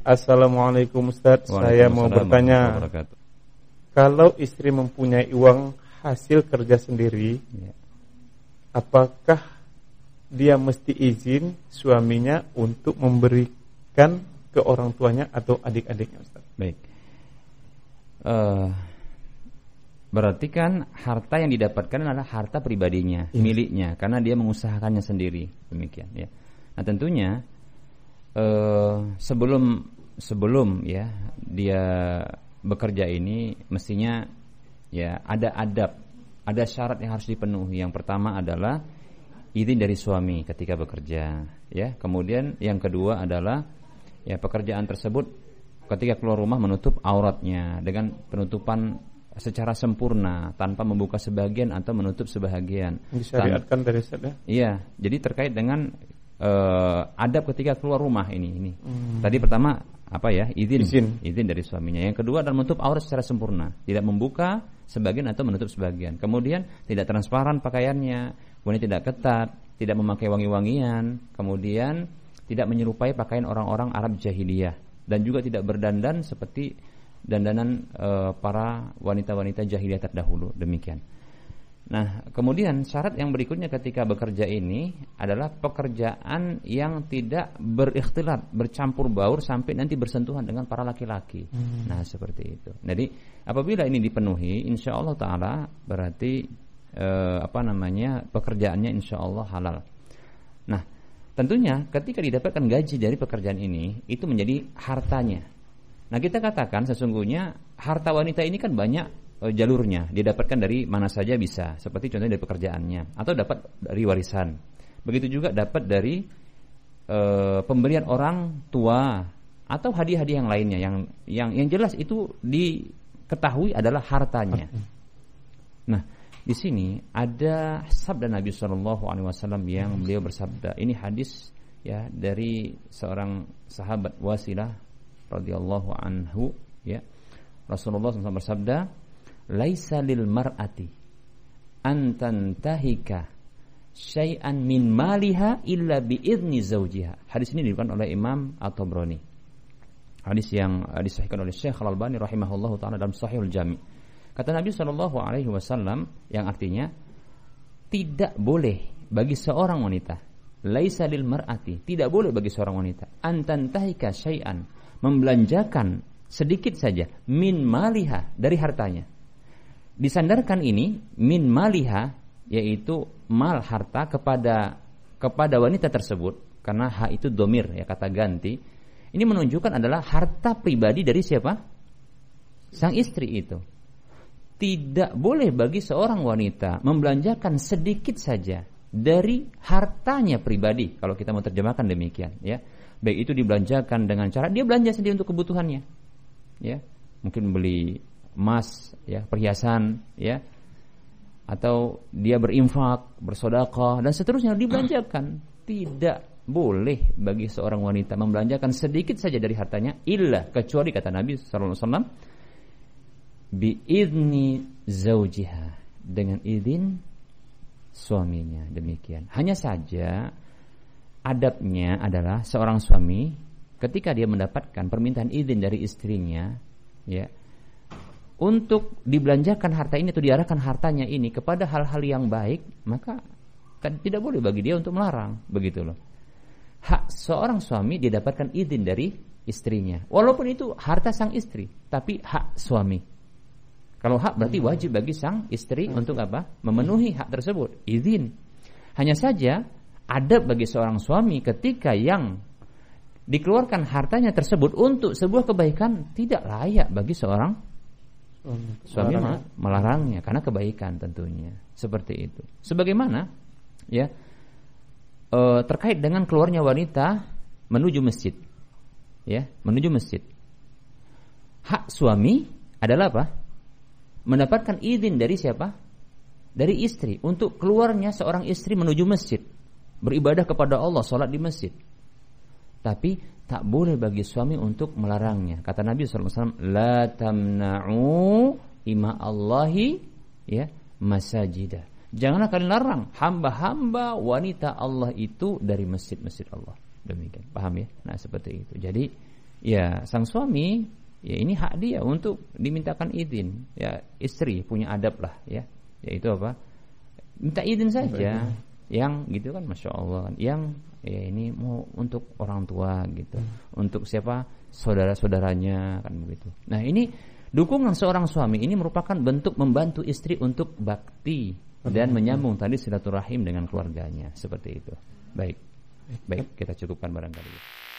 Assalamualaikum Ustaz, saya mau bertanya Kalau istri mempunyai uang hasil kerja sendiri ya. Apakah dia mesti izin suaminya untuk memberikan ke orang tuanya atau adik-adiknya Ustaz? Baik uh, Berarti kan harta yang didapatkan adalah harta pribadinya, ya. miliknya Karena dia mengusahakannya sendiri Demikian ya Nah tentunya uh, sebelum sebelum ya dia bekerja ini mestinya ya ada adab, ada syarat yang harus dipenuhi. Yang pertama adalah izin dari suami ketika bekerja, ya. Kemudian yang kedua adalah ya pekerjaan tersebut ketika keluar rumah menutup auratnya dengan penutupan secara sempurna tanpa membuka sebagian atau menutup sebahagian. Disyariatkan dari sana. Iya, jadi terkait dengan uh, adab ketika keluar rumah ini ini. Hmm. Tadi pertama apa ya? izin, izin izin dari suaminya. Yang kedua adalah menutup aurat secara sempurna, tidak membuka sebagian atau menutup sebagian. Kemudian tidak transparan pakaiannya, kemudian tidak ketat, tidak memakai wangi-wangian, kemudian tidak menyerupai pakaian orang-orang Arab jahiliyah dan juga tidak berdandan seperti dandanan uh, para wanita-wanita jahiliyah terdahulu. Demikian. Nah, kemudian syarat yang berikutnya ketika bekerja ini adalah pekerjaan yang tidak berikhtilat, bercampur baur sampai nanti bersentuhan dengan para laki-laki. Hmm. Nah, seperti itu. Jadi, apabila ini dipenuhi, insya Allah Taala berarti eh, apa namanya pekerjaannya insya Allah halal. Nah, tentunya ketika didapatkan gaji dari pekerjaan ini, itu menjadi hartanya. Nah, kita katakan sesungguhnya harta wanita ini kan banyak uh, jalurnya. Didapatkan dari mana saja bisa. Seperti contohnya dari pekerjaannya. Atau dapat dari warisan. Begitu juga dapat dari uh, pemberian orang tua atau hadiah-hadiah yang lainnya. Yang yang yang jelas itu diketahui adalah hartanya. Nah di sini ada sabda Nabi Shallallahu Alaihi Wasallam yang beliau bersabda. Ini hadis ya dari seorang sahabat Wasilah radhiyallahu anhu ya. Rasulullah SAW bersabda laisa lil mar'ati antantahika syai'an min maliha illa bi idzni zawjiha. Hadis ini diriwayatkan oleh Imam At-Tabrani. Hadis yang disahihkan oleh Syekh Al-Albani rahimahullahu taala dalam Sahihul Jami. Kata Nabi sallallahu alaihi wasallam yang artinya tidak boleh bagi seorang wanita laisa lil mar'ati tidak boleh bagi seorang wanita antantahika syai'an membelanjakan sedikit saja min maliha dari hartanya disandarkan ini min maliha yaitu mal harta kepada kepada wanita tersebut karena hak itu domir ya kata ganti. Ini menunjukkan adalah harta pribadi dari siapa? Sang istri itu. Tidak boleh bagi seorang wanita membelanjakan sedikit saja dari hartanya pribadi kalau kita mau terjemahkan demikian ya. Baik itu dibelanjakan dengan cara dia belanja sendiri untuk kebutuhannya ya. Mungkin beli emas, ya, perhiasan, ya, atau dia berinfak, bersodakah dan seterusnya dibelanjakan. Tidak boleh bagi seorang wanita membelanjakan sedikit saja dari hartanya illa kecuali kata Nabi sallallahu alaihi wasallam zaujiha dengan izin suaminya demikian. Hanya saja adabnya adalah seorang suami ketika dia mendapatkan permintaan izin dari istrinya ya untuk dibelanjakan harta ini atau diarahkan hartanya ini kepada hal-hal yang baik, maka kan tidak boleh bagi dia untuk melarang, begitu loh. Hak seorang suami didapatkan izin dari istrinya, walaupun itu harta sang istri, tapi hak suami. Kalau hak berarti hmm. wajib bagi sang istri untuk apa? Memenuhi hak tersebut, izin. Hanya saja ada bagi seorang suami ketika yang dikeluarkan hartanya tersebut untuk sebuah kebaikan tidak layak bagi seorang suami melarang. melarangnya karena kebaikan tentunya. Seperti itu. Sebagaimana ya e, terkait dengan keluarnya wanita menuju masjid ya menuju masjid. Hak suami adalah apa? Mendapatkan izin dari siapa? Dari istri. Untuk keluarnya seorang istri menuju masjid. Beribadah kepada Allah sholat di masjid tapi tak boleh bagi suami untuk melarangnya. Kata Nabi SAW, La tamna'u ima Allahi ya, masajidah. Janganlah kalian larang hamba-hamba wanita Allah itu dari masjid-masjid Allah. Demikian. Paham ya? Nah, seperti itu. Jadi ya sang suami ya ini hak dia untuk dimintakan izin ya istri punya adab lah ya yaitu apa minta izin saja yang gitu kan masya Allah yang ya ini mau untuk orang tua gitu. Hmm. untuk siapa? Saudara saudaranya kan begitu. Nah ini dukungan seorang suami ini merupakan bentuk membantu istri untuk bakti dan menyambung tadi silaturahim dengan keluarganya. Seperti itu. Baik. Baik kita cukupkan barangkali